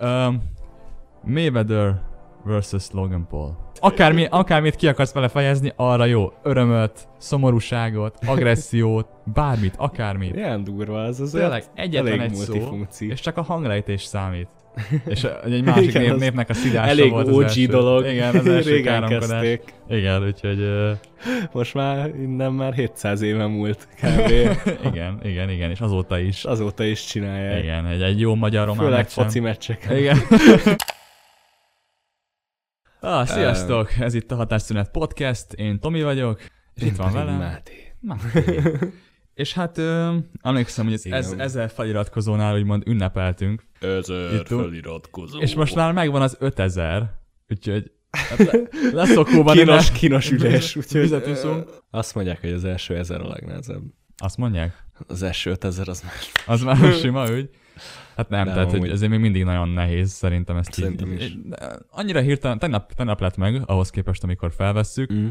Um, Mayweather versus Logan Paul. Akármi, akármit ki akarsz vele fejezni, arra jó. Örömöt, szomorúságot, agressziót, bármit, akármit. Ilyen durva az az. Tényleg egyetlen egy szó, és csak a hanglejtés számít. És egy másik Igen, nép, az népnek a szidása Elég volt az OG első. dolog. Igen, az első Régen káromkodás. kezdték. Igen, úgyhogy uh, Most már innen már 700 éve múlt kb. igen, igen, igen, és azóta is. Azóta is csinálják. Igen, egy, egy jó magyar román Főleg meccsen. foci meccseken. Igen. ah, sziasztok! Ez itt a Hatásszünet Podcast, én Tomi vagyok, és itt van velem. Máté. Máté. És hát ö, emlékszem, hogy Igen. ez, ezer feliratkozónál úgymond ünnepeltünk, Ezer Jutunk. feliratkozó. és most már megvan az 5000, úgyhogy hát le, leszokóban kínos, kínos ülés. Úgyhogy Fizetőszunk. Azt mondják, hogy az első ezer a legnehezebb. Azt mondják? Az első 5000 az már Az már sima ügy? Hát nem, Nem, tehát hogy ezért még mindig nagyon nehéz szerintem ezt Szerintem így. is. Annyira hirtelen, tegnap, tegnap lett meg, ahhoz képest, amikor felvesszük, mm.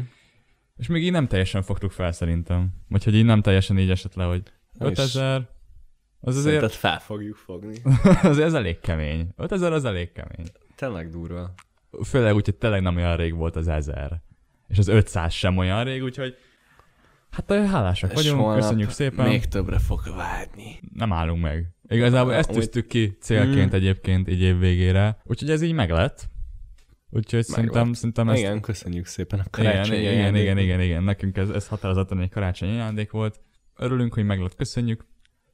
És még így nem teljesen fogtuk fel szerintem. Vagy hogy így nem teljesen így esett le, hogy Nem is. 5000, az azért, Szerinted fel fogjuk fogni. azért ez elég kemény. 5000 az elég kemény. Tényleg durva. Főleg úgy, hogy tényleg nem olyan rég volt az 1000. És az 500 sem olyan rég, úgyhogy hát hálásak vagyunk, köszönjük szépen. Még többre fog vágyni. Nem állunk meg. Igazából ezt tűztük ki célként Mm. egyébként így év végére. Úgyhogy ez így meglett. Úgyhogy szerintem, szerintem ezt... Igen, köszönjük szépen a karácsonyi igen, igen, igen, igen, igen, nekünk ez, ez határozottan egy karácsonyi ajándék volt. Örülünk, hogy meglett, köszönjük.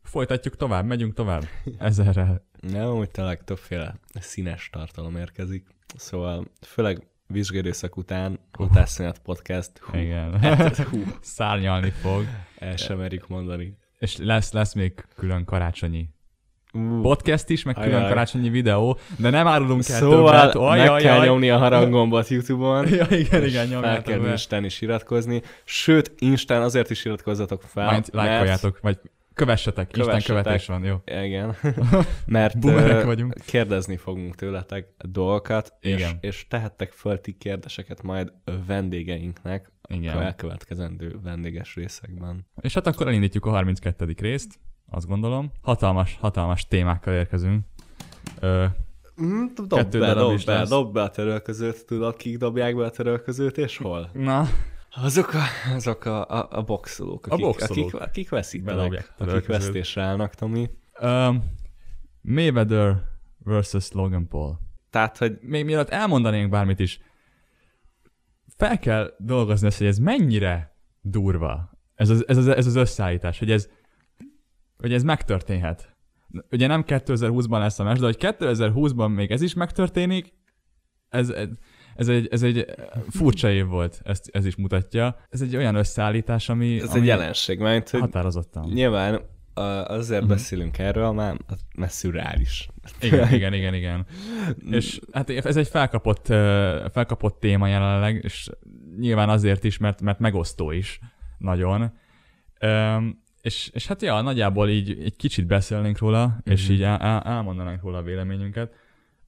Folytatjuk tovább, megyünk tovább. Ezerrel. Nem, hogy tényleg többféle színes tartalom érkezik. Szóval főleg vizsgérészek után Hatásszünet Podcast. Hú, Igen. hát, hú, Szárnyalni fog. el sem merik mondani. És lesz, lesz még külön karácsonyi podcast is, meg külön karácsonyi videó, de nem árulunk el Szóval többet. meg Ajaj, kell ajaj. nyomni a haranggombot YouTube-on. Ja, igen, és igen, Fel kell be. Instán is iratkozni. Sőt, Instán azért is iratkozzatok fel. Majd lájkoljátok, vagy kövessetek, Isten Kövessetek. követés van, jó. Igen. Mert Bumerek vagyunk. kérdezni fogunk tőletek dolgokat, és, Igen. és tehettek föl ti kérdéseket majd vendégeinknek a Igen. elkövetkezendő vendéges részekben. És hát akkor elindítjuk a 32. részt, azt gondolom. Hatalmas, hatalmas témákkal érkezünk. Ö, Mm, dob be, dob be, lesz. dob be a törölközőt, tudod, kik dobják be a törölközőt, és hol? na, Azok a, azok a, a, a boxolók, A akik, boxolók. akik, akik veszítenek, a akik vesztésre állnak, Tomi. Um, Mayweather versus Logan Paul. Tehát, hogy Még mielőtt elmondanénk bármit is, fel kell dolgozni ezt, hogy ez mennyire durva, ez az, ez az, ez az összeállítás, hogy ez, hogy ez megtörténhet. Ugye nem 2020-ban lesz a meccs, de hogy 2020-ban még ez is megtörténik, ez, ez, egy, ez egy furcsa év volt, ezt, ez is mutatja. Ez egy olyan összeállítás, ami, ez ami egy jelenség, mert hogy határozottan. nyilván azért Mhm. beszélünk erről, már, mert szürreális. Igen, igen, igen, igen. És hát ez egy felkapott, felkapott téma jelenleg, és nyilván azért is, mert, mert megosztó is nagyon. És, és hát ja, nagyjából így egy kicsit beszélnénk róla, és Mhm. így el, el, elmondanánk róla a véleményünket.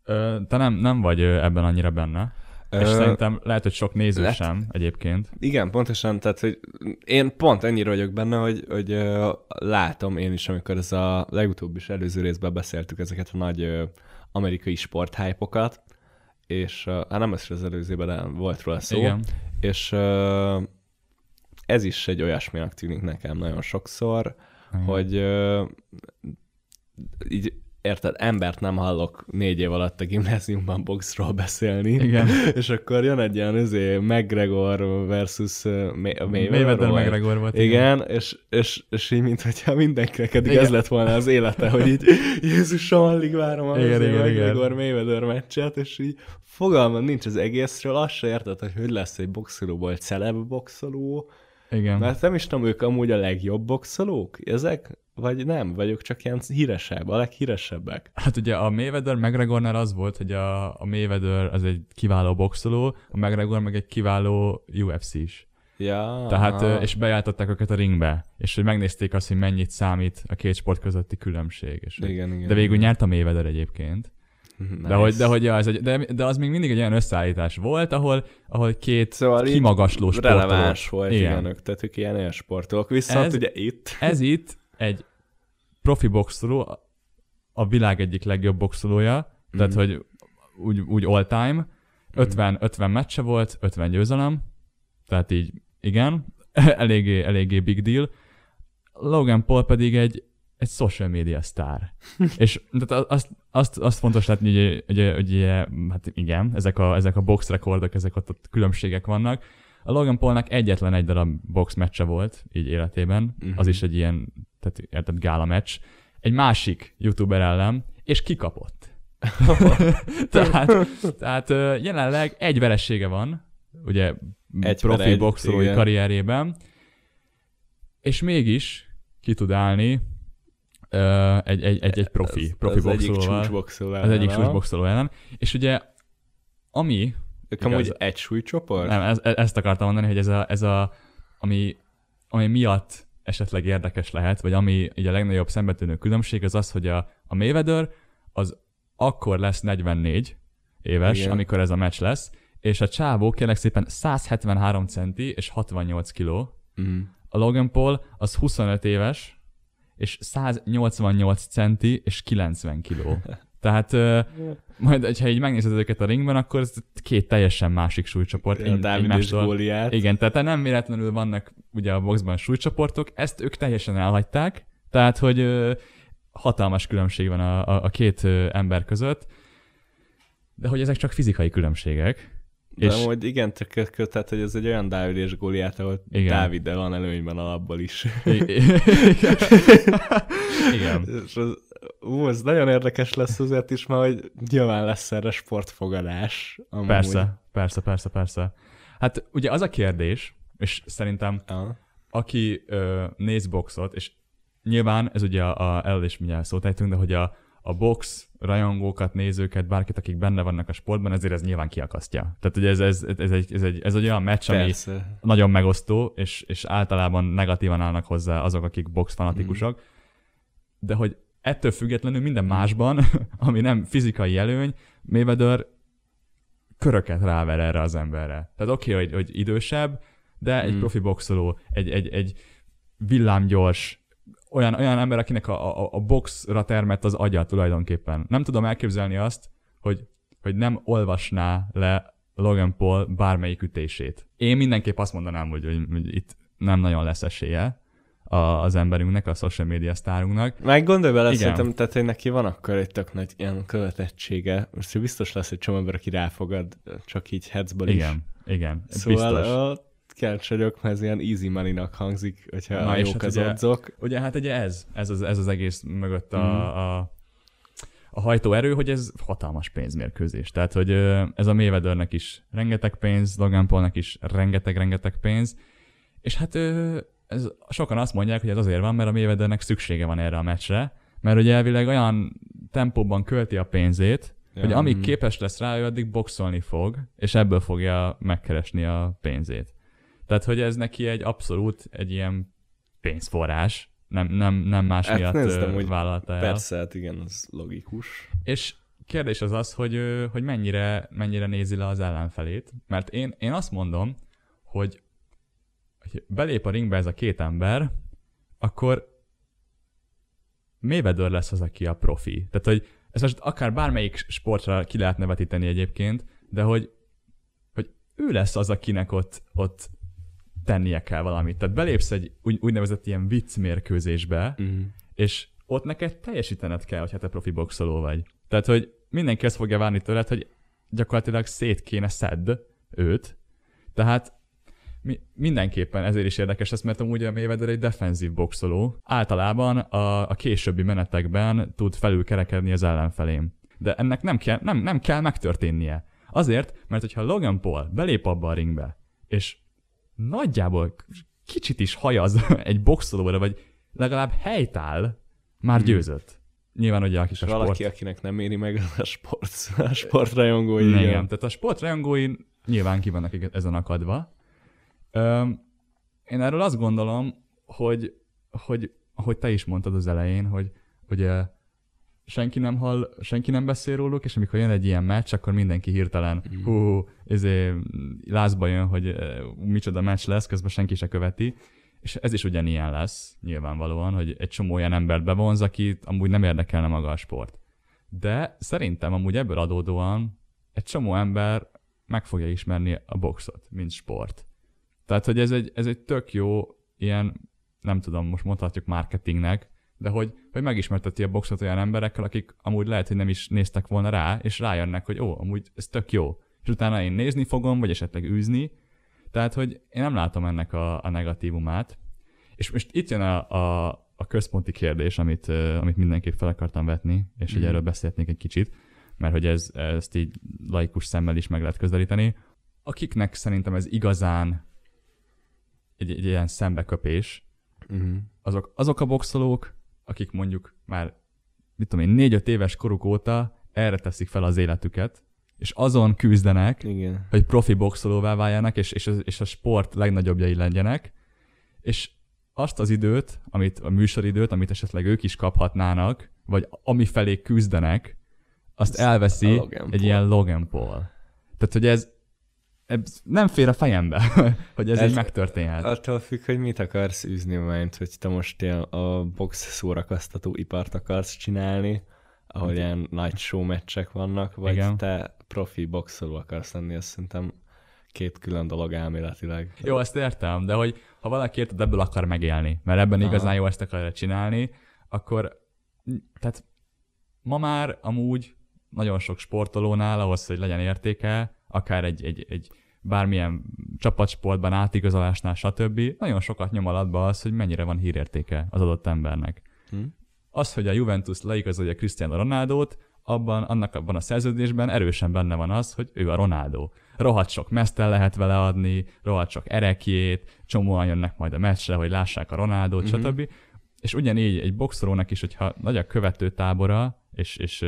Ö, Te nem, nem vagy ebben annyira benne. És Ö, szerintem lehet, hogy sok néző lett- sem egyébként. Igen, pontosan, tehát hogy én pont ennyire vagyok benne, hogy, hogy ö, látom én is, amikor ez a legutóbb is előző részben beszéltük ezeket a nagy ö, amerikai sporthypokat, és hát nem ez az előzőben, de volt róla szó, Igen. és ö, ez is egy olyasminak tűnik nekem nagyon sokszor, Igen. hogy ö, így érted, embert nem hallok négy év alatt a gimnáziumban boxról beszélni, Igen. és akkor jön egy ilyen izé, McGregor versus May- Mayweather, Mayweather. McGregor volt. Igen, és, és, és így, mintha mindenkinek eddig Igen. ez lett volna az élete, hogy így Jézusom, alig várom igen, igen, igen. McGregor Mayweather meccset, és így fogalmam nincs az egészről, azt se érted, hogy hogy lesz egy boxolóból egy celeb boxoló, Igen. mert nem is tudom, ők amúgy a legjobb boxolók, ezek? Vagy nem? Vagyok csak ilyen híresebb, a leghíresebbek. Hát ugye a Mayweather McGregornál az volt, hogy a, a Mayweather az egy kiváló boxoló, a McGregor meg egy kiváló UFC is. Ja, Tehát, és bejártották őket a ringbe, és hogy megnézték azt, hogy mennyit számít a két sport közötti különbség. És hogy- igen, igen. de végül nyert a Mayweather egyébként. Nice. De, hogy, de, hogy ja, ez egy, de, de az még mindig egy olyan összeállítás volt, ahol, ahol két Szóval kimagasló sportoló. releváns volt, igen. Igen. tehát ők ilyen sportolók. Viszont Ez- ugye itt, Ez itt egy profi boxoló, a világ egyik legjobb boxolója, Tehát, Mhm. hogy úgy, úgy all time, 50, 50 meccse volt, 50 győzelem, tehát így igen, eléggé, eléggé big deal. Logan Paul pedig egy, egy social media sztár. És tehát azt, azt, azt fontos látni, hogy, hogy, hogy, hát igen, ezek a, ezek a box rekordok, ezek ott, ott különbségek vannak. A Logan Paulnak egyetlen egy darab box meccse volt így életében, Mhm. az is egy ilyen, tehát érted, gála meccs, egy másik youtuber ellen, és kikapott. tehát, tehát jelenleg egy veressége van, ugye Egy profi egy, boxolói igen. karrierjében, és mégis ki tud állni egy, egy, egy, egy profi, profi az egyik boxolóval. csúcsboxoló Az egyik ellen, súlyboxoló ellen. És ugye, ami, Ők amúgy egy súlycsoport? nem, ez, ezt akartam mondani, hogy ez a, ez a ami, ami miatt esetleg érdekes lehet, vagy ami így a legnagyobb szembetűnő különbség, az az, hogy a, a Mayweather az akkor lesz 44 éves. Igen. amikor ez a meccs lesz, és a csávó kérlek szépen 173 centi és 68 kiló. Mm. A Logan Paul az 25 éves, és 188 centi és 90 kiló. Tehát ö, majd, hogyha így megnézed őket a ringben, akkor ez két teljesen másik súlycsoport. A egy- Dávid és. Góliát. Igen, tehát nem véletlenül vannak ugye a boxban súlycsoportok, ezt ők teljesen elhagyták, tehát hogy ö, hatalmas különbség van a, a, a két ö, ember között, de hogy ezek csak fizikai különbségek. De és- amúgy igen, tök, tehát hogy ez egy olyan Dávid és Góliát, ahol Igen. Dáviddel van előnyben alapból is. I- Igen. És az, ú, ez nagyon érdekes lesz azért is, mert hogy nyilván lesz erre sportfogadás. Amúgy. Persze, persze, persze, persze. Hát ugye az a kérdés, és szerintem Ja. aki ö, néz boxot, és nyilván ez ugye a, a erről is mindjárt szót ejtünk, de hogy a, a box rajongókat, nézőket, bárkit, akik benne vannak a sportban, ezért ez nyilván kiakasztja. Tehát ugye ez, ez, ez, egy, ez, egy, ez egy olyan meccs, ami Persze. nagyon megosztó, és, és általában negatívan állnak hozzá azok, akik box fanatikusok, de hogy ettől függetlenül minden másban, ami nem fizikai előny, Mayweather köröket ráver erre az emberre. Tehát oké, okay, hogy, hogy idősebb, de egy Mm. profi boxoló, egy, egy, egy villámgyors, olyan, olyan ember, akinek a, a, a boxra termett az agya tulajdonképpen. Nem tudom elképzelni azt, hogy, hogy nem olvasná le Logan Paul bármelyik ütését. Én mindenképp azt mondanám, hogy, hogy, hogy itt nem nagyon lesz esélye a, az emberünknek, a social media sztárunknak. Meg gondolj bele, Igen. szerintem, tehát, hogy neki van akkor egy tök nagy ilyen követettsége. Most biztos lesz egy csomó ember, aki ráfogad, csak így hetzből is. Igen, igen, Szóval biztos. Vagyok, mert ez ilyen easy money-nak hangzik, hogyha Na, jók hát az ugye- odzok. Ugye hát ugye ez, ez az, ez az egész mögött a, Mhm. a, a hajtóerő, hogy ez hatalmas pénzmérkőzés. Tehát, hogy ez a Mayweathernek is rengeteg pénz, Logan Paulnak is rengeteg-rengeteg pénz, és hát ez, sokan azt mondják, hogy ez azért van, mert a Mayweathernek szüksége van erre a meccsre, mert ugye elvileg olyan tempóban költi a pénzét, ja. hogy amíg mm. képes lesz rá, ő addig boxolni fog, és ebből fogja megkeresni a pénzét. Tehát, hogy ez neki egy abszolút egy ilyen pénzforrás, nem, nem, nem más Hát miatt nézd, ö, amúgy vállalta el. Persze, hát igen, az logikus. És kérdés az az, hogy, hogy mennyire, mennyire nézi le az ellenfelét, mert én, én azt mondom, hogy, hogy belép a ringbe ez a két ember, akkor Mayweather lesz az, aki a profi. Tehát, hogy ez most akár bármelyik sportra ki lehet nevetíteni egyébként, de hogy, hogy ő lesz az, akinek ott, ott tennie kell valamit. Tehát belépsz egy úgy, úgynevezett ilyen vicc mérkőzésbe, Mm. és ott neked teljesítened kell, hogyha te profi boxoló vagy. Tehát, hogy mindenki azt fogja várni tőled, hogy gyakorlatilag szét kéne szedd őt. Tehát mi, mindenképpen ezért is érdekes ez, mert amúgy a Mayweather egy defenzív boxoló. Általában a, a későbbi menetekben tud felülkerekedni az ellenfelém. De ennek nem kell, nem, nem kell megtörténnie. Azért, mert hogyha Logan Paul belép abba a ringbe, és nagyjából kicsit is hajaz egy boxolóra, vagy legalább helytáll, már Hmm. győzött. Nyilván ugye akik És a sport... valaki, akinek nem éri meg a sport, a sportrajongói. igen. igen. Tehát a sportrajongói nyilván ki vannak ezen akadva. Öm, én erről azt gondolom, hogy, hogy ahogy te is mondtad az elején, hogy ugye senki nem hall, senki nem beszél róluk, és amikor jön egy ilyen meccs, akkor mindenki hirtelen Mm. hú, izé, lázba jön, hogy eh, micsoda meccs lesz, közben senki se követi. És ez is ugyanilyen lesz, nyilvánvalóan, hogy egy csomó olyan embert bevonz, akit amúgy nem érdekelne maga a sport. De szerintem amúgy ebből adódóan egy csomó ember meg fogja ismerni a boxot, mint sport. Tehát, hogy ez egy, ez egy tök jó ilyen, nem tudom, most mondhatjuk marketingnek, de hogy, hogy megismerteti a boxot olyan emberekkel, akik amúgy lehet, hogy nem is néztek volna rá, és rájönnek, hogy ó, amúgy ez tök jó. És utána én nézni fogom, vagy esetleg űzni. Tehát, hogy én nem látom ennek a, a negatívumát. És most itt jön a, a, a központi kérdés, amit, amit mindenképp fel akartam vetni, és mm. hogy mhm. erről beszélhetnék egy kicsit, mert hogy ez, ezt így laikus szemmel is meg lehet közelíteni. Akiknek szerintem ez igazán egy, egy ilyen szembeköpés, uh-huh. azok, azok a boxolók, akik mondjuk már, mit tudom én, négy-öt éves koruk óta erre teszik fel az életüket, és azon küzdenek, Igen. hogy profi boxolóvá váljanak, és, és, a, és a sport legnagyobbjai legyenek, és azt az időt, amit a műsoridőt, amit esetleg ők is kaphatnának, vagy ami felé küzdenek, azt Ez elveszi egy ilyen Logan Paul. Tehát, hogy ez, ez nem fér a fejembe, hogy ez, ez így megtörténhet. Attól függ, hogy mit akarsz űzni, mert hogy te most ilyen a box szórakoztató ipart akarsz csinálni, ahol hát, ilyen nagy show meccsek vannak, vagy Igen. te profi boxoló akarsz lenni, azt szerintem két külön dolog elméletileg. Jó, ezt értem, de hogy ha valaki érted, ebből akar megélni, mert ebben Aha. igazán jó ezt akarja csinálni, akkor tehát ma már amúgy nagyon sok sportolónál ahhoz, hogy legyen értéke, akár egy, egy, egy bármilyen csapatsportban, átigazolásnál, stb. Nagyon sokat nyom alatba az, hogy mennyire van hírértéke az adott embernek. Hm? Az, hogy a Juventus leigazolja Cristiano Ronaldot, abban, annak abban a szerződésben erősen benne van az, hogy ő a Ronaldo. Rohadt sok mesztel lehet vele adni, rohadt sok erekjét, csomóan jönnek majd a meccsre, hogy lássák a Ronaldot, mm-hmm. stb. És ugyanígy egy boxolónak is, hogyha nagy a követő tábora, és, és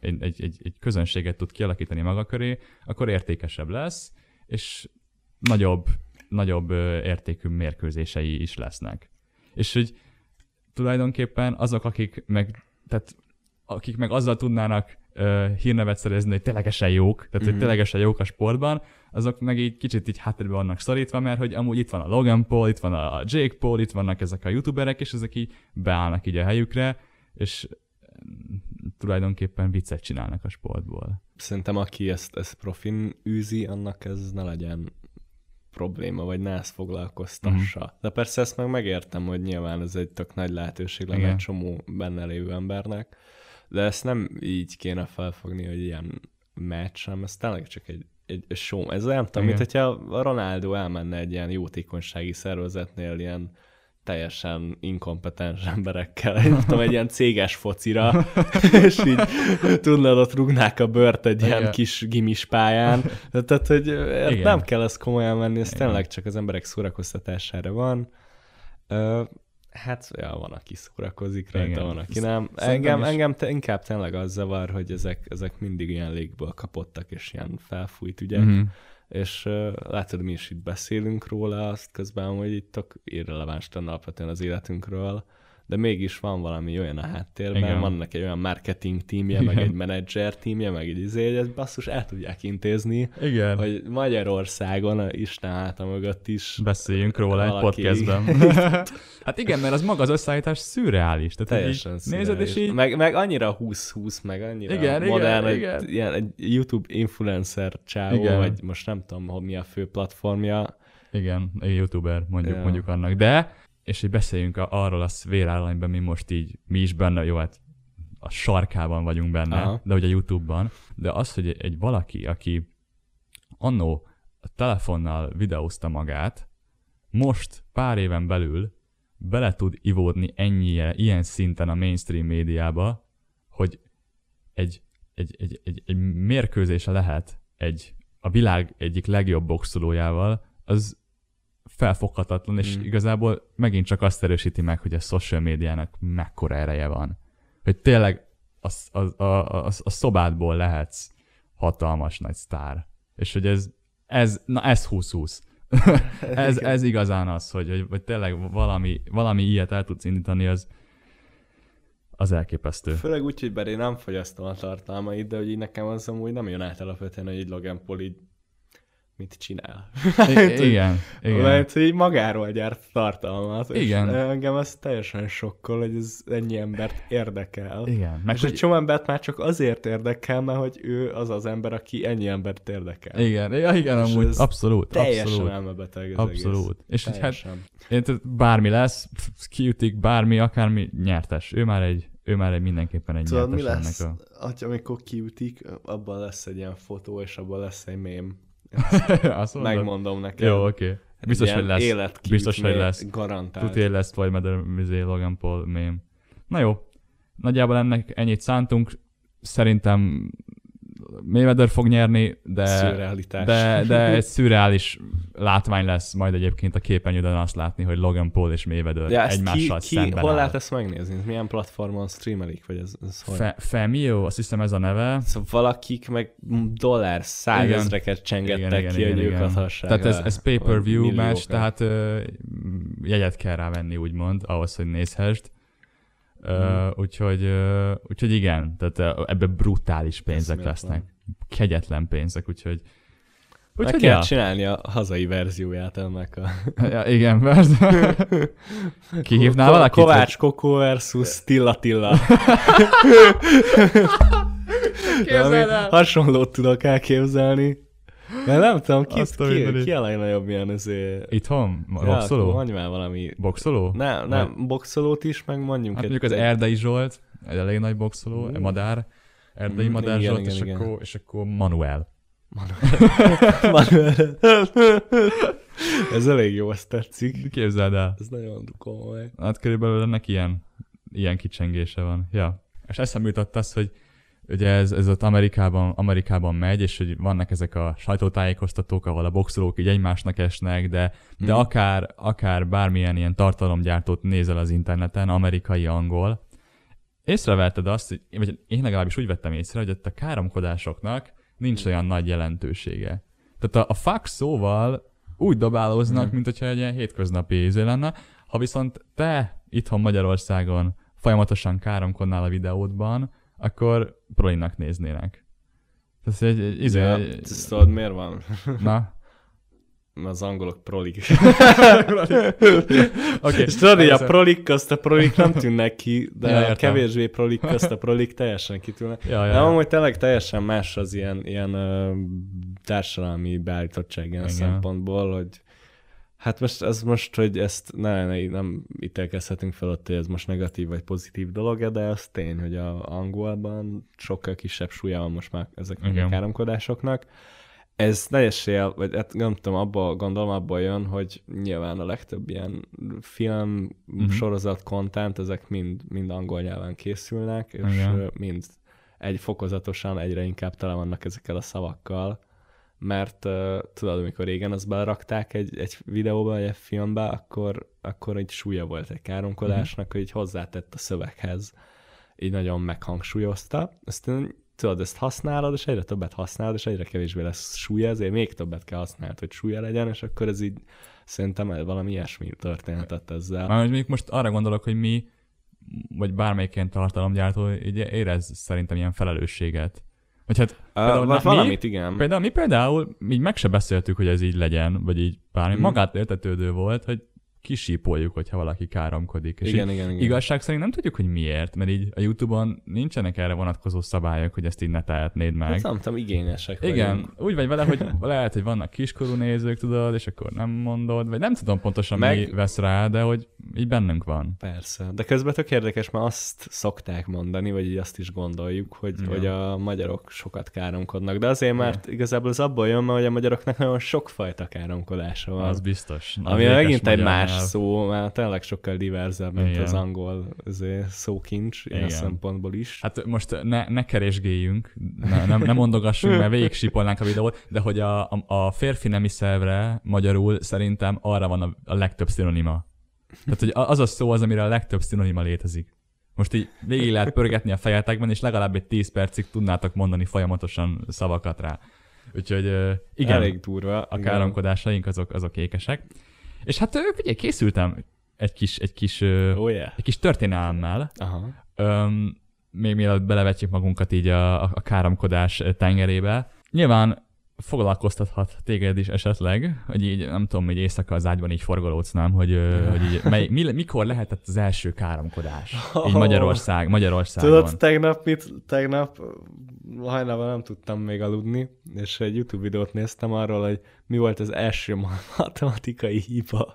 egy, egy, egy, egy közönséget tud kialakítani maga köré, akkor értékesebb lesz, és nagyobb, nagyobb értékű mérkőzései is lesznek. És hogy tulajdonképpen azok, akik meg, tehát akik meg azzal tudnának uh, hírnevet szerezni, hogy ténylegesen jók, tehát mm-hmm. hogy mhm. ténylegesen jók a sportban, azok meg így kicsit így háttérbe vannak szorítva, mert hogy amúgy itt van a Logan Paul, itt van a Jake Paul, itt vannak ezek a youtuberek, és ezek így beállnak így a helyükre, és tulajdonképpen viccet csinálnak a sportból. Szerintem aki ezt, ezt profin űzi, annak ez ne legyen probléma, vagy ne ezt foglalkoztassa. Mm. De persze ezt meg megértem, hogy nyilván ez egy tök nagy lehetőség lenne egy csomó benne lévő embernek, de ezt nem így kéne felfogni, hogy ilyen meccs, hanem ez tényleg csak egy, egy show. Ez olyan, tudom, mint hogyha a Ronaldo elmenne egy ilyen jótékonysági szervezetnél ilyen teljesen inkompetens emberekkel, nem tudom, egy ilyen céges focira, és így tudnod, ott rúgnák a bört egy Igen. ilyen kis gimis pályán. Tehát, hogy Igen. nem kell ezt komolyan venni, ez Igen. tényleg csak az emberek szórakoztatására van. Hát, ja, van, aki szórakozik rajta, Igen. van, aki nem. engem, is... engem te, inkább tényleg az zavar, hogy ezek, ezek mindig ilyen légből kapottak, és ilyen felfújt ügyek. Mm-hmm és látod, mi is itt beszélünk róla, azt közben, hogy itt tök irreleváns alapvetően az életünkről, de mégis van valami olyan a háttérben, Igen. van neki egy olyan marketing tímje, Igen. meg egy menedzser tímje, meg egy izé, hogy ezt basszus el tudják intézni, Igen. hogy Magyarországon, Isten háta mögött is beszéljünk róla valaki... egy podcastben. hát igen, mert az maga az összeállítás szürreális. Tehát Teljesen szürreális. Nézed, és így... meg, meg annyira 20-20, meg annyira igen, modern, igen, igen. Ilyen, egy YouTube influencer csávó, igen. vagy most nem tudom, hogy mi a fő platformja. Igen, egy youtuber mondjuk, ja. mondjuk annak. De és hogy beszéljünk arról a szférállányban, mi most így, mi is benne, jó, hát a sarkában vagyunk benne, Aha. de a YouTube-ban, de az, hogy egy valaki, aki annó a telefonnal videózta magát, most pár éven belül bele tud ivódni ennyire, ilyen szinten a mainstream médiába, hogy egy, egy, egy, egy, egy mérkőzése lehet egy, a világ egyik legjobb boxolójával, az felfoghatatlan, és mm. igazából megint csak azt erősíti meg, hogy a social médiának mekkora ereje van. Hogy tényleg a, a, a, a, a szobádból lehetsz hatalmas nagy sztár. És hogy ez, ez na ez 20-20. ez, ez igazán az, hogy, hogy, hogy tényleg valami, valami ilyet el tudsz indítani, az, az elképesztő. Főleg úgy, hogy bár én nem fogyasztom a tartalmait, de hogy így nekem az amúgy nem jön át alapvetően, hogy egy Logan Paul így mit csinál. I- igen, igen. Mert hogy magáról gyárt tartalmat. Igen. És engem az teljesen sokkol, hogy ez ennyi embert érdekel. Igen. Meg És egy hogy, csomó embert már csak azért érdekel, mert hogy ő az az ember, aki ennyi embert érdekel. igen, ja, igen, És amúgy ez abszolút, Teljesen abszolút. elmebeteg ez Abszolút. egész. És hogy hát Teljesen. én, tehát bármi lesz, kiütik, bármi, akármi, nyertes. Ő már egy, ő már egy mindenképpen egy Tudod, mi lesz? ennek A... amikor kiütik, abban lesz egy ilyen fotó, és abban lesz egy mém. Azt mondod? Megmondom neked. Jó, oké. Okay. Egy Biztos, hogy lesz. Biztos, hogy lesz. Garantált. Tudja, lesz Mayweather mizé, Logan Paul mém. Na jó. Nagyjából ennek ennyit szántunk. Szerintem Mayweather fog nyerni, de, de, de egy szürreális látvány lesz majd egyébként a képernyőden azt látni, hogy Logan Paul és Mayweather ezt egymással ki, ki, szemben hol áll. lehet ezt megnézni? Milyen platformon streamelik? Vagy ez, ez hogy? Fe, Femio, azt hiszem ez a neve. Szóval valakik meg dollár százezreket csengettek Igen, igen, ki, igen, hogy ők igen. adhassák Tehát ez, ez pay-per-view match, tehát ö, jegyet kell rá venni, úgymond, ahhoz, hogy nézhessd. Ö, úgyhogy, ö, úgyhogy igen, tehát ebbe brutális pénzek lesznek. Kegyetlen pénzek, úgyhogy Meg Úgyhogy kell ja. csinálni a hazai verzióját ennek a... ja, igen, persze. Kihívnál valakit? Kovács Kokó versus Tilla Tilla. Valami el! hasonlót tudok elképzelni. De nem tudom, ki, Azt a ki, mindenit. ki a legnagyobb ilyen ezért... Itthon? Ja, Boxoló? mondj már valami... Boxoló? Nem, nem, boxolót is, meg mondjunk Hát egy... mondjuk az Erdei Zsolt, egy elég nagy boxoló, Mm. madár, Erdei Mm, Madár igen, Zsolt, igen, és, igen. Akkor, és akkor Manuel. Manuel. Ez elég jó, ezt tetszik. Képzeld el. Ez nagyon komoly. Hát körülbelül ennek ilyen, ilyen kicsengése van. Ja. És eszembe jutott az, hogy ugye ez, ez ott Amerikában, Amerikában megy, és hogy vannak ezek a sajtótájékoztatók, ahol a boxolók így egymásnak esnek, de, de Mhm. akár, akár bármilyen ilyen tartalomgyártót nézel az interneten, amerikai, angol, észrevetted azt, hogy, vagy én legalábbis úgy vettem észre, hogy ott a káromkodásoknak nincs olyan nagy jelentősége. Tehát a, a fuck szóval úgy dobálóznak, Mhm. mint hogyha egy ilyen hétköznapi ízé lenne, ha viszont te itthon Magyarországon folyamatosan káromkodnál a videódban, akkor prolinak néznének. Tehát egy, egy, izé, Ja, egy, tudod, miért van? na, az angolok prolik. oké. És tudod, hogy a prolik azt a prolik nem tűnnek ki, de Ja, a kevésbé prolik azt a prolik teljesen kitűnnek. Ja, ja, Nem, ja. amúgy tényleg teljesen más az ilyen, ilyen ö, társadalmi beállítottság ilyen Igen. szempontból, hogy hát most ez most, hogy ezt ne, ne, nem ítélkezhetünk fel ott, hogy ez most negatív vagy pozitív dolog, de az tény, hogy a angolban sokkal kisebb súlya van most már ezeknek Igen. a káromkodásoknak. Ez teljesen, vagy hát nem tudom, abba gondolom, abból jön, hogy nyilván a legtöbb ilyen film, uh-huh. sorozat, content, ezek mind, mind angol nyelven készülnek, és Igen. mind egy fokozatosan egyre inkább tele vannak ezekkel a szavakkal, mert uh, tudod, amikor régen azt belerakták egy, egy videóba, egy filmbe, akkor, akkor egy súlya volt egy káromkodásnak, hogy így hozzátett a szöveghez, így nagyon meghangsúlyozta. Aztán tudod, ezt használod, és egyre többet használod, és egyre kevésbé lesz súlya, ezért még többet kell használni, hogy súlya legyen, és akkor ez így szerintem valami ilyesmi történhetett ezzel. Már mondjuk most arra gondolok, hogy mi, vagy bármelyik ilyen tartalomgyártó így érez szerintem ilyen felelősséget. Vagy hát például Uh, valamit, mi, igen. Például mi például így meg se beszéltük, hogy ez így legyen, vagy így bármi. Mhm. Magát értetődő volt, hogy kisípoljuk, hogyha valaki káromkodik. És Igen, igen, igen. igazság szerint nem tudjuk, hogy miért, mert így a Youtube-on nincsenek erre vonatkozó szabályok, hogy ezt így ne tehetnéd meg. Hát nem tudom, igényesek Igen, vagyunk. úgy vagy vele, hogy lehet, hogy vannak kiskorú nézők, tudod, és akkor nem mondod, vagy nem tudom pontosan Meg... Mi vesz rá, de hogy így bennünk van. Persze. De közben tök érdekes, mert azt szokták mondani, vagy így azt is gondoljuk, hogy, Igen. hogy a magyarok sokat káromkodnak. De azért, mert igazából az abból jön, mert hogy a magyaroknak nagyon sokfajta káromkodása van. Az biztos. Ami megint egy más nyelv. szó, mert tényleg sokkal diverzebb, mint Igen. az angol szókincs ilyen Igen. szempontból is. Hát most ne, ne keresgéljünk, ne, nem, nem mondogassunk, mert végig sípolnánk a videót, de hogy a, a, a férfi nemi szervre magyarul szerintem arra van a, a legtöbb szinonima. Tehát, hogy az a szó az, amire a legtöbb szinonima létezik. Most így végig lehet pörgetni a fejetekben, és legalább egy 10 percig tudnátok mondani folyamatosan szavakat rá. Úgyhogy igen, Elég durva. a igen. káromkodásaink azok, azok ékesek. És hát figyelj, készültem egy kis, egy kis, Oh yeah. egy kis történelmmel, Aha. Öm, még mielőtt belevetjük magunkat így a, a, a káromkodás tengerébe. Nyilván foglalkoztathat téged is esetleg, hogy így nem tudom, hogy éjszaka az ágyban így forgolódnám, hogy, hogy így, mely, mi, mikor lehetett az első káromkodás? Így Magyarország, Magyarországon. Tudod, tegnap mit, tegnap hajnalban nem tudtam még aludni, és egy YouTube videót néztem arról, hogy mi volt az első matematikai hiba.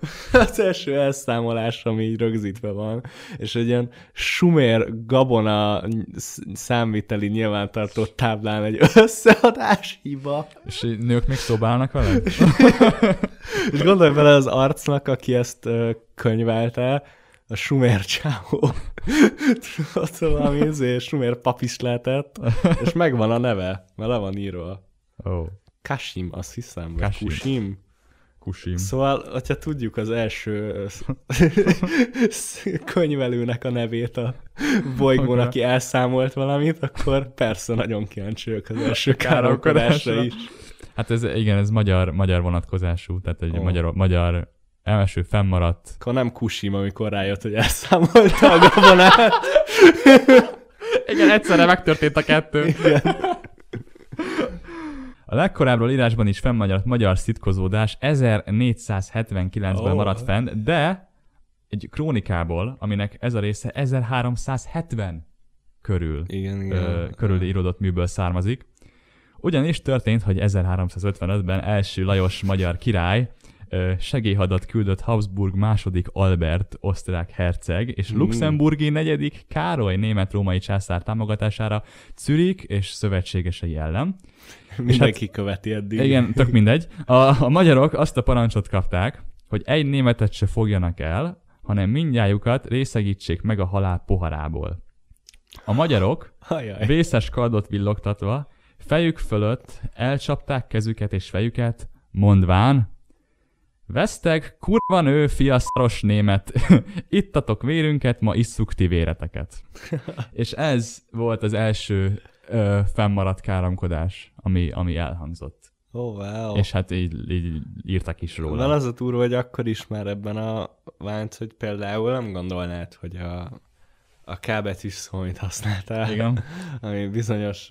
az első elszámolás, ami így rögzítve van, és egy ilyen sumér gabona számviteli nyilvántartó táblán egy összeadás hiba. És nők még szobálnak vele? és gondolj bele az arcnak, aki ezt könyvelte, a sumér csávó. Tudod, valami izé, sumér pap is lehetett, és megvan a neve, mert le van írva. Oh. Kashim, azt hiszem, vagy Kashim. Kusim. Szóval, hogyha tudjuk az első könyvelőnek a nevét a bolygón, Akkor- aki elszámolt valamit, akkor persze nagyon kíváncsi vagyok az első káromkodásra is. Hát ez, igen, ez magyar, magyar vonatkozású, tehát egy Ó. magyar, magyar első fennmaradt. Akkor nem Kusim, amikor rájött, hogy elszámolta a gabonát. Igen, egyszerre megtörtént a kettő. Igen. A legkorábbról írásban is fennmaradt magyar szitkozódás 1479-ben Ó. maradt fenn, de egy krónikából, aminek ez a része 1370 körül, Igen, ö, körül íródott műből származik. Ugyanis történt, hogy 1355-ben első Lajos magyar király ö, segélyhadat küldött Habsburg második Albert osztrák herceg és Mm. luxemburgi negyedik Károly német-római császár támogatására Zürich és szövetségesei ellen. Mindenki követi eddig. Igen, tök mindegy. A, a magyarok azt a parancsot kapták, hogy egy németet se fogjanak el, hanem mindjájukat részegítsék meg a halál poharából. A magyarok Ajaj. vészes kardot villogtatva fejük fölött elcsapták kezüket és fejüket, mondván, Veszteg, kurva nő, fia szaros német, ittatok vérünket, ma isszuk ti véreteket. és ez volt az első ö, fennmaradt káromkodás, ami, ami elhangzott. Oh, wow. És hát így, így írtak is róla. Van az a túr, hogy akkor is már ebben a vánc, hogy például nem gondolnád, hogy a, a K betűs szó, amit használtál, Igen. ami bizonyos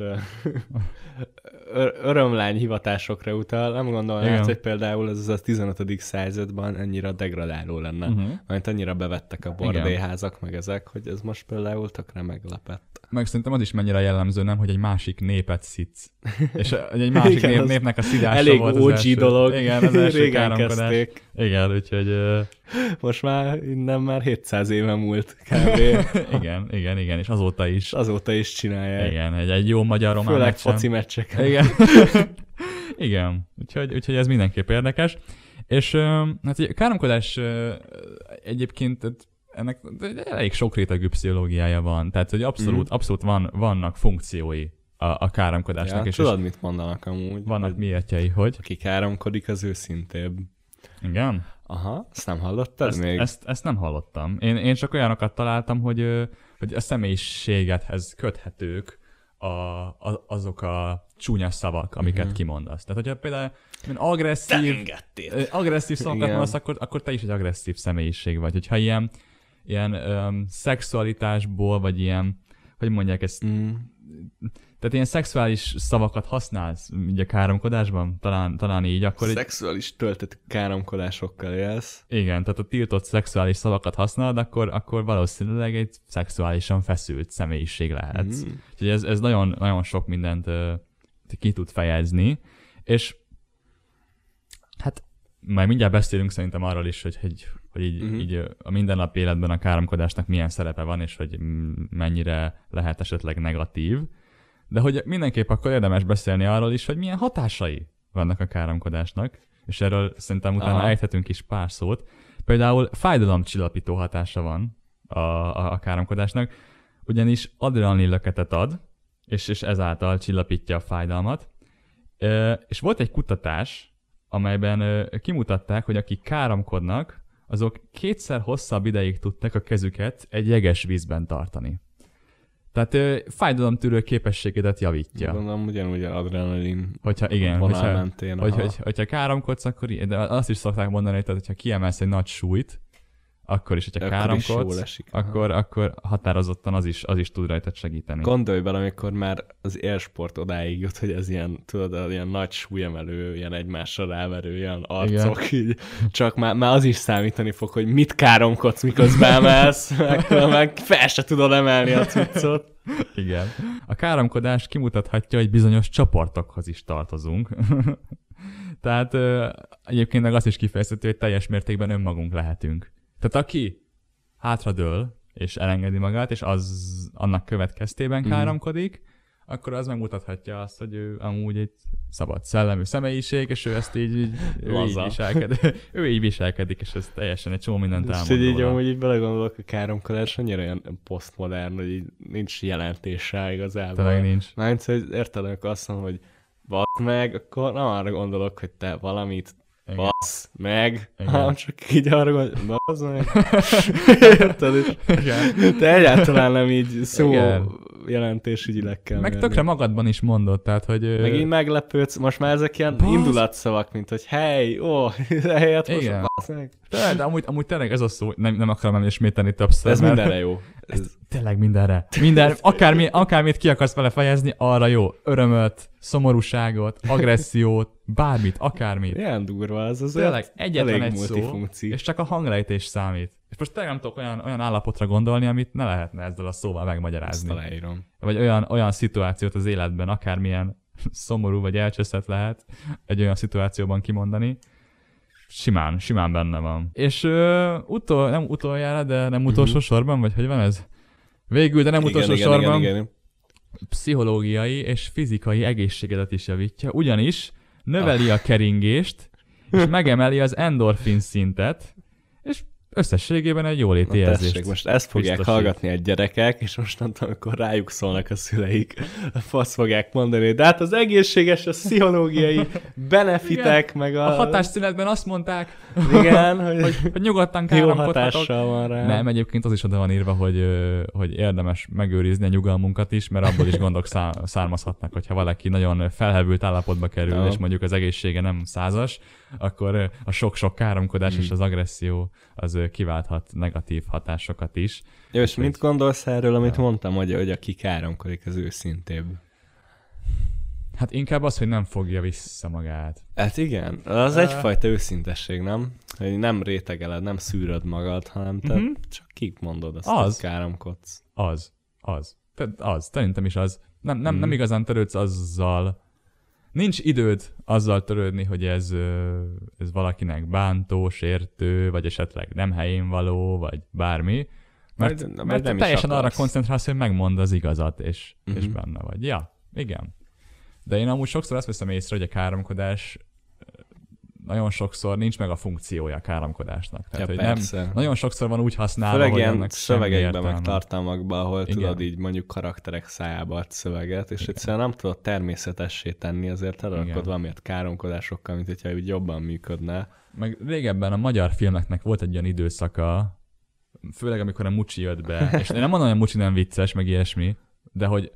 örömlány hivatásokra utal, nem gondolnád, hogy például ez az a 15. században ennyire degradáló lenne. Uh-huh. Mert annyira bevettek a bordélyházak, meg ezek, hogy ez most például tökre meglepett. Meg szerintem az is mennyire jellemző, nem, hogy egy másik népet szidsz. És egy másik Igen, nép, népnek a szidása Elég volt az OG első. dolog. Igen, az első Régen kezdték. Igen, úgyhogy ö, Most már innen már 700 éve múlt kb. igen, igen, igen, és azóta is. Azóta is csinálják. Igen, egy, egy jó magyar román Főleg meccsen. foci meccseken. Igen. Igen, úgyhogy, úgyhogy ez mindenképp érdekes. És hát egy káromkodás egyébként ennek elég sok rétegű pszichológiája van. Tehát, hogy abszolút, Mhm. abszolút van, vannak funkciói a, a káromkodásnak, Ja, és, tudod, és mit mondanak amúgy? vannak miértjei, hogy... Aki káromkodik, az őszintébb. Igen? Aha, ezt nem hallottad Ezt, még? ezt, ezt nem hallottam. Én, én csak olyanokat találtam, hogy, hogy a személyiségethez köthetők a, a, azok a csúnya szavak, amiket Mhm. kimondasz. Tehát, hogyha például mint agresszív, agresszív szavakat mondasz, akkor, akkor te is egy agresszív személyiség vagy. Hogyha ilyen, ilyen um, szexualitásból, vagy ilyen, hogy mondják ezt, Mm. Tehát ilyen szexuális szavakat használsz így a káromkodásban, talán, talán így, akkor egy, Szexuális töltetű káromkodásokkal élsz. igen, tehát a tiltott szexuális szavakat használod, akkor, akkor valószínűleg egy szexuálisan feszült személyiség lehetsz. Mm. Úgyhogy ez, ez nagyon, nagyon sok mindent ö, ki tud fejezni, és hát majd mindjárt beszélünk szerintem arról is, hogy, hogy, hogy így, uh-huh. így a mindennapi életben a káromkodásnak milyen szerepe van, és hogy mennyire lehet esetleg negatív. De hogy mindenképp akkor érdemes beszélni arról is, hogy milyen hatásai vannak a káromkodásnak, és erről szerintem utána Aha. ejthetünk is pár szót. Például fájdalomcsillapító hatása van a, a, a káromkodásnak, ugyanis adrenalin löketet ad, és, és ezáltal csillapítja a fájdalmat. Ö, és volt egy kutatás, amelyben ö, kimutatták, hogy akik káromkodnak, azok kétszer hosszabb ideig tudtak a kezüket egy jeges vízben tartani. Tehát ö, fájdalomtűrő képességedet javítja. Gondolom ugyanúgy adrenalin Hogyha igen, hogyha, mentén. hogy, aha. hogy, hogyha káromkodsz, akkor de azt is szokták mondani, hogy hogyha kiemelsz egy nagy súlyt, akkor is, hogyha káromkodsz, akkor, akkor határozottan az is, az is tud rajtad segíteni. Gondolj bele, amikor már az élsport odáig jut, hogy ez ilyen, tudod, ilyen nagy súlyemelő, ilyen egymásra ráverő, ilyen arcok, így, csak már, már az is számítani fog, hogy mit káromkodsz, miközben emelsz, akkor meg fel se tudod emelni a cuccot. Igen. A káromkodás kimutathatja, hogy bizonyos csoportokhoz is tartozunk. Tehát egyébként meg azt is kifejezheti, hogy teljes mértékben önmagunk lehetünk. Tehát aki hátradől, és elengedi magát, és az annak következtében Mhm. káromkodik, akkor az megmutathatja azt, hogy ő amúgy egy szabad szellemű személyiség, és ő ezt így, így, ő így, viselkedik, ő így viselkedik, és ez teljesen egy csomó mindent És elmond hogy így amúgy így belegondolok, a káromkodás annyira olyan posztmodern, hogy így nincs jelentése igazából. Tényleg nincs. Mármint, hogy érted, amikor azt mondom, hogy basz meg, akkor nem arra gondolok, hogy te valamit Igen. Meg, Igen. hanem csak így arra gondolok, basz meg. érted? Igen. Te egyáltalán nem így szó Igen. jelentésügyileg kell Meg mérni. tökre magadban is mondod, tehát, hogy... ö, Megint meglepődsz, most már ezek ilyen Basz. indulatszavak, mint hogy hely, ó, helyett most Igen. meg. De, de amúgy, amúgy tényleg ez a szó, nem, nem akarom elismételni többször, Ez mert mindenre jó. Ez, tényleg mindenre. Minden, akármi, akármit ki akarsz vele fejezni, arra jó. Örömöt, szomorúságot, agressziót, bármit, akármit. ilyen durva, az az Tényleg egyetlen elég egy szó, és csak a hanglejtés számít. És most tényleg nem tudok olyan, olyan állapotra gondolni, amit ne lehetne ezzel a szóval Ezt megmagyarázni. aláírom. Vagy olyan, olyan szituációt az életben, akármilyen szomorú vagy elcseszett lehet egy olyan szituációban kimondani, simán, simán benne van. És ö, utol, nem utoljára, de nem utolsó sorban, vagy hogy van ez? Végül, de nem utolsó igen, sorban, igen, igen. pszichológiai és fizikai egészségedet is javítja, ugyanis növeli a keringést, és megemeli az endorfin szintet, és összességében egy jóléti Na érzést. tessék, most ezt fogják biztosít. hallgatni a gyerekek, és mostantól, amikor rájuk szólnak a szüleik, azt fogják mondani, de hát az egészséges, a pszichológiai benefitek, meg a... A hatásszünetben azt mondták, Igen, hogy, hogy, hogy nyugodtan káromkodhatok. hatással van rá. Nem, egyébként az is oda van írva, hogy, hogy érdemes megőrizni a nyugalmunkat is, mert abból is gondok szá- származhatnak, hogyha valaki nagyon felhevült állapotba kerül, Ja. és mondjuk az egészsége nem százas, akkor a sok-sok káromkodás Mm. és az agresszió az kiválthat negatív hatásokat is. Jó, és hogy- mit gondolsz erről, amit mondtam, hogy, hogy aki káromkodik, az őszintébb? Hát inkább az, hogy nem fogja vissza magát. Hát igen, az Ö- egyfajta őszintesség, nem? Hogy nem rétegeled, nem szűröd magad, hanem te Mhm. csak kikmondod azt, Az. hogy káromkodsz. Az, az. Tehát az, szerintem is az. Nem, nem, Mhm. nem igazán törődsz azzal. Nincs időd azzal törődni, hogy ez, ez valakinek bántó, sértő, vagy esetleg nem helyén való, vagy bármi. Mert, Vagy- vagy mert nem teljesen arra koncentrálsz, hogy megmond az igazat, és, uh-huh. és Mhm. benne vagy. Ja, igen. De én amúgy sokszor azt veszem észre, hogy a káromkodás nagyon sokszor nincs meg a funkciója a káromkodásnak. Tehát, Ja, hogy nem, nagyon sokszor van úgy használva, Főleg hogy semmi szövegekben, meg tartalmakban, ahol Igen. tudod így mondjuk karakterek szájába ad szöveget, és egyszerűen nem tudod természetessé tenni, azért Igen. elalkod valamiért káromkodásokkal, mint hogyha úgy jobban működne. Meg régebben a magyar filmeknek volt egy olyan időszaka, főleg amikor a Mucsi jött be, és én nem mondom, hogy a Mucsi nem vicces, meg ilyesmi, de hogy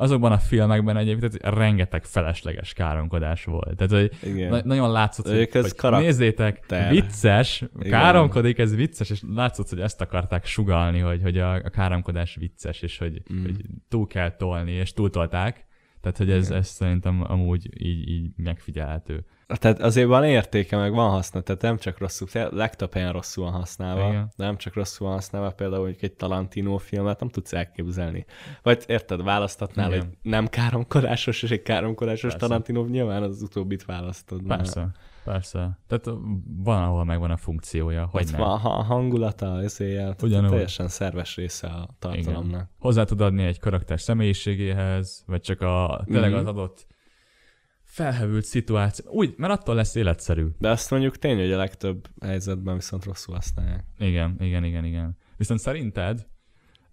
azokban a filmekben egyébként rengeteg felesleges káromkodás volt. Tehát, hogy Igen. na- nagyon látszott, hogy, Ők hogy karakter. nézzétek, vicces, Igen. káromkodik, ez vicces, és látszott, hogy ezt akarták sugalni, hogy, hogy a, a káromkodás vicces, és hogy, Mm. hogy túl kell tolni, és túltolták. Tehát, hogy ez, Igen. ez szerintem amúgy így, így megfigyelhető. Tehát azért van értéke, meg van haszna, tehát nem csak rosszul, legtöbb helyen rosszul van használva, Igen. Igen. nem csak rosszul van használva, például mondjuk egy Tarantino filmet nem tudsz elképzelni. Vagy érted, választatnál Igen. egy nem káromkodásos és egy káromkodásos Persze. Tarantino, nyilván az utóbbit választod. mert Persze, persze. Tehát van, ahol megvan a funkciója, hogy Ott nem. van a hangulata, Ugyanúgy. teljesen szerves része a tartalomnak. Hozzá tud adni egy karakter személyiségéhez, vagy csak a, tényleg Mhm. az adott felhevült szituáció. Úgy, mert attól lesz életszerű. De azt mondjuk tény, hogy a legtöbb helyzetben viszont rosszul használják. Igen, igen, igen, igen. Viszont szerinted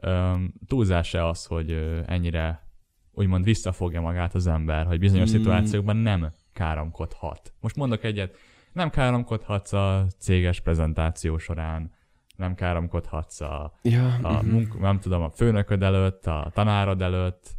um, túlzás-e az, hogy ennyire úgymond visszafogja magát az ember, hogy bizonyos Hmm. szituációkban nem káromkodhat. Most mondok egyet, nem káromkodhatsz a céges prezentáció során, nem káromkodhatsz a, Ja, a munk, nem tudom, a főnököd előtt, a tanárod előtt,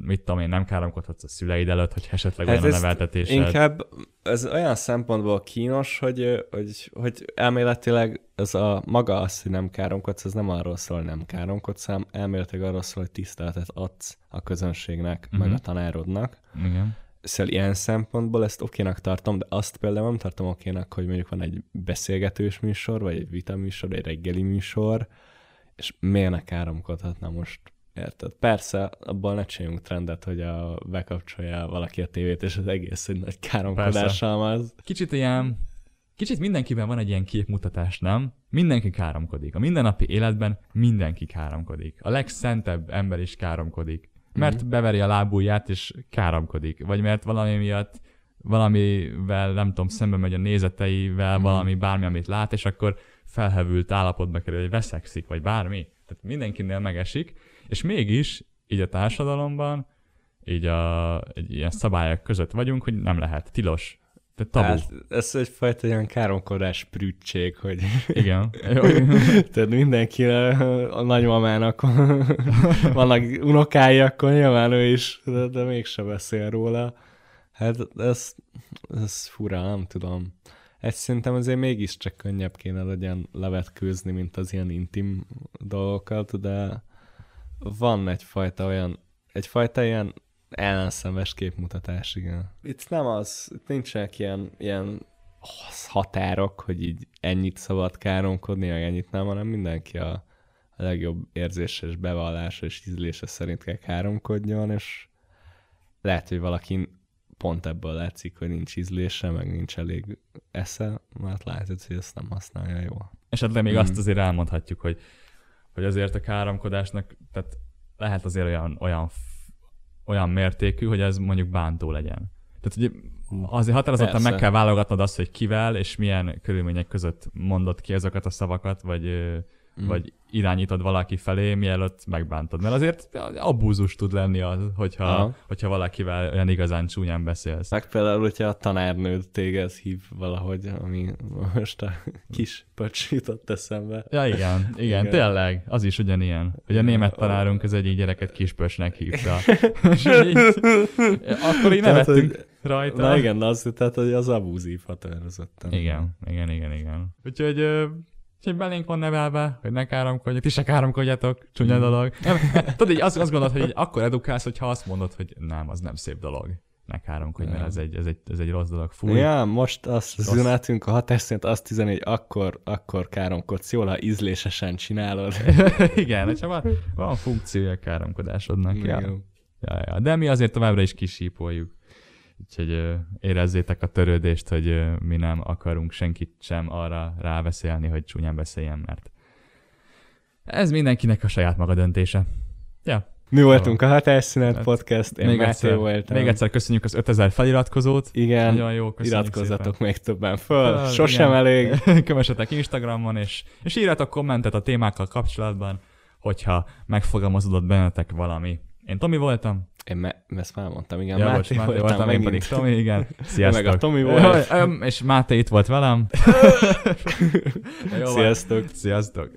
mit tudom én, nem káromkodhatsz a szüleid előtt, hogy esetleg Hát olyan a neveltetésed. Inkább ez olyan szempontból kínos, hogy, hogy, hogy elméletileg ez a maga az, hogy nem káromkodsz, ez nem arról szól, hogy nem káromkodsz, hanem elméletileg arról szól, hogy tiszteletet adsz a közönségnek, uh-huh. meg Mhm. a tanárodnak. Igen. Szóval ilyen szempontból ezt okénak tartom, de azt például nem tartom okénak, hogy mondjuk van egy beszélgetős műsor, vagy egy vita műsor, egy reggeli műsor, és miért ne káromkodhatna most? Érted? Persze, abból ne csináljunk trendet, hogy a, bekapcsolja valaki a tévét, és az egész egy nagy káromkodással az. Kicsit ilyen, kicsit mindenkiben van egy ilyen képmutatás, nem? Mindenki káromkodik. A mindennapi életben mindenki káromkodik. A legszentebb ember is káromkodik. Mert Mhm. beveri a lábúját, és káromkodik. Vagy mert valami miatt valamivel, nem tudom, szembe megy a nézeteivel, Mhm. valami, bármi, amit lát, és akkor felhevült állapotba kerül, hogy veszekszik, vagy bármi. Tehát mindenkinél megesik, és mégis így a társadalomban, így a egy ilyen szabályok között vagyunk, hogy nem lehet, tilos. Tehát tabu. Hát, ez egyfajta olyan káromkodás prütség, hogy Igen. tehát mindenki a nagymamának vannak unokái, akkor nyilván ő is, de, de mégse beszél róla. Hát ez, ez fura, nem tudom. Egy szerintem azért mégiscsak könnyebb kéne legyen levetkőzni, mint az ilyen intim dolgokat, de van egyfajta olyan, egyfajta ilyen ellenszemes képmutatás, igen. Itt nem az, itt nincsenek ilyen, ilyen határok, hogy így ennyit szabad káromkodni, meg ennyit nem, hanem mindenki a, a legjobb érzése és bevallása és ízlése szerint kell káromkodjon, és lehet, hogy valaki pont ebből látszik, hogy nincs ízlése, meg nincs elég esze, mert látod, hogy ezt nem használja jól. Esetleg még Mm. azt azért elmondhatjuk, hogy, hogy azért a káromkodásnak, tehát lehet azért olyan, olyan, olyan mértékű, hogy ez mondjuk bántó legyen. Tehát ugye azért határozottan Persze. meg kell válogatnod azt, hogy kivel és milyen körülmények között mondod ki ezeket a szavakat, vagy, Mm. vagy irányítod valaki felé, mielőtt megbántod. Mert azért abúzus tud lenni az, hogyha, Aha. hogyha valakivel olyan igazán csúnyán beszélsz. Meg például, hogyha a tanárnőd téged hív valahogy, ami most a kis pöcs jutott eszembe. Ja, igen, igen, igen, tényleg, az is ugyanilyen. Hogy a német tanárunk az egyik gyereket kispösnek hívta. És így, akkor így Tehát, nevettünk hogy- rajta. Na igen, az, tehát hogy az abúzív határozottan. Igen, igen, igen, igen. Úgyhogy, úgyhogy belénk van nevelve, hogy ne káromkodjatok, ti se káromkodjatok, csúnya Mm. dolog. Nem, tudod, így azt, azt gondolod, hogy így akkor edukálsz, hogyha azt mondod, hogy nem, az nem szép dolog. Ne káromkodj, mert ez egy, ez egy, ez egy rossz dolog. Fúj. Ja, most azt az Rossz. üzenetünk a hatás szerint azt üzeni, hogy akkor, akkor káromkodsz jól, ha ízlésesen csinálod. igen, csak van, van funkciója a káromkodásodnak. Ja. Igen. Ja, ja. De mi azért továbbra is kisípoljuk. Úgyhogy érezzétek a törődést, hogy mi nem akarunk senkit sem arra ráveszélni, hogy csúnyán beszéljen, mert ez mindenkinek a saját maga döntése. Ja, Mi voltunk a Hatásszünet Hát, Podcast, én még Máté egyszer, voltam. még egyszer köszönjük az 5000 feliratkozót. Igen, Nagyon jó, iratkozzatok szépen. még többen föl, Föl, sosem igen. elég. Kövessetek Instagramon, és, és írjatok kommentet a témákkal kapcsolatban, hogyha megfogalmazódott bennetek valami. Én Tomi voltam. Én me- ezt már mondtam, igen, Ja, Máté, bocs, Máté voltam, voltam, én pedig Tomi, igen. Sziasztok. Meg a Tomi volt. Ö, ö, És Máté itt volt velem. Sziasztok! Sziasztok.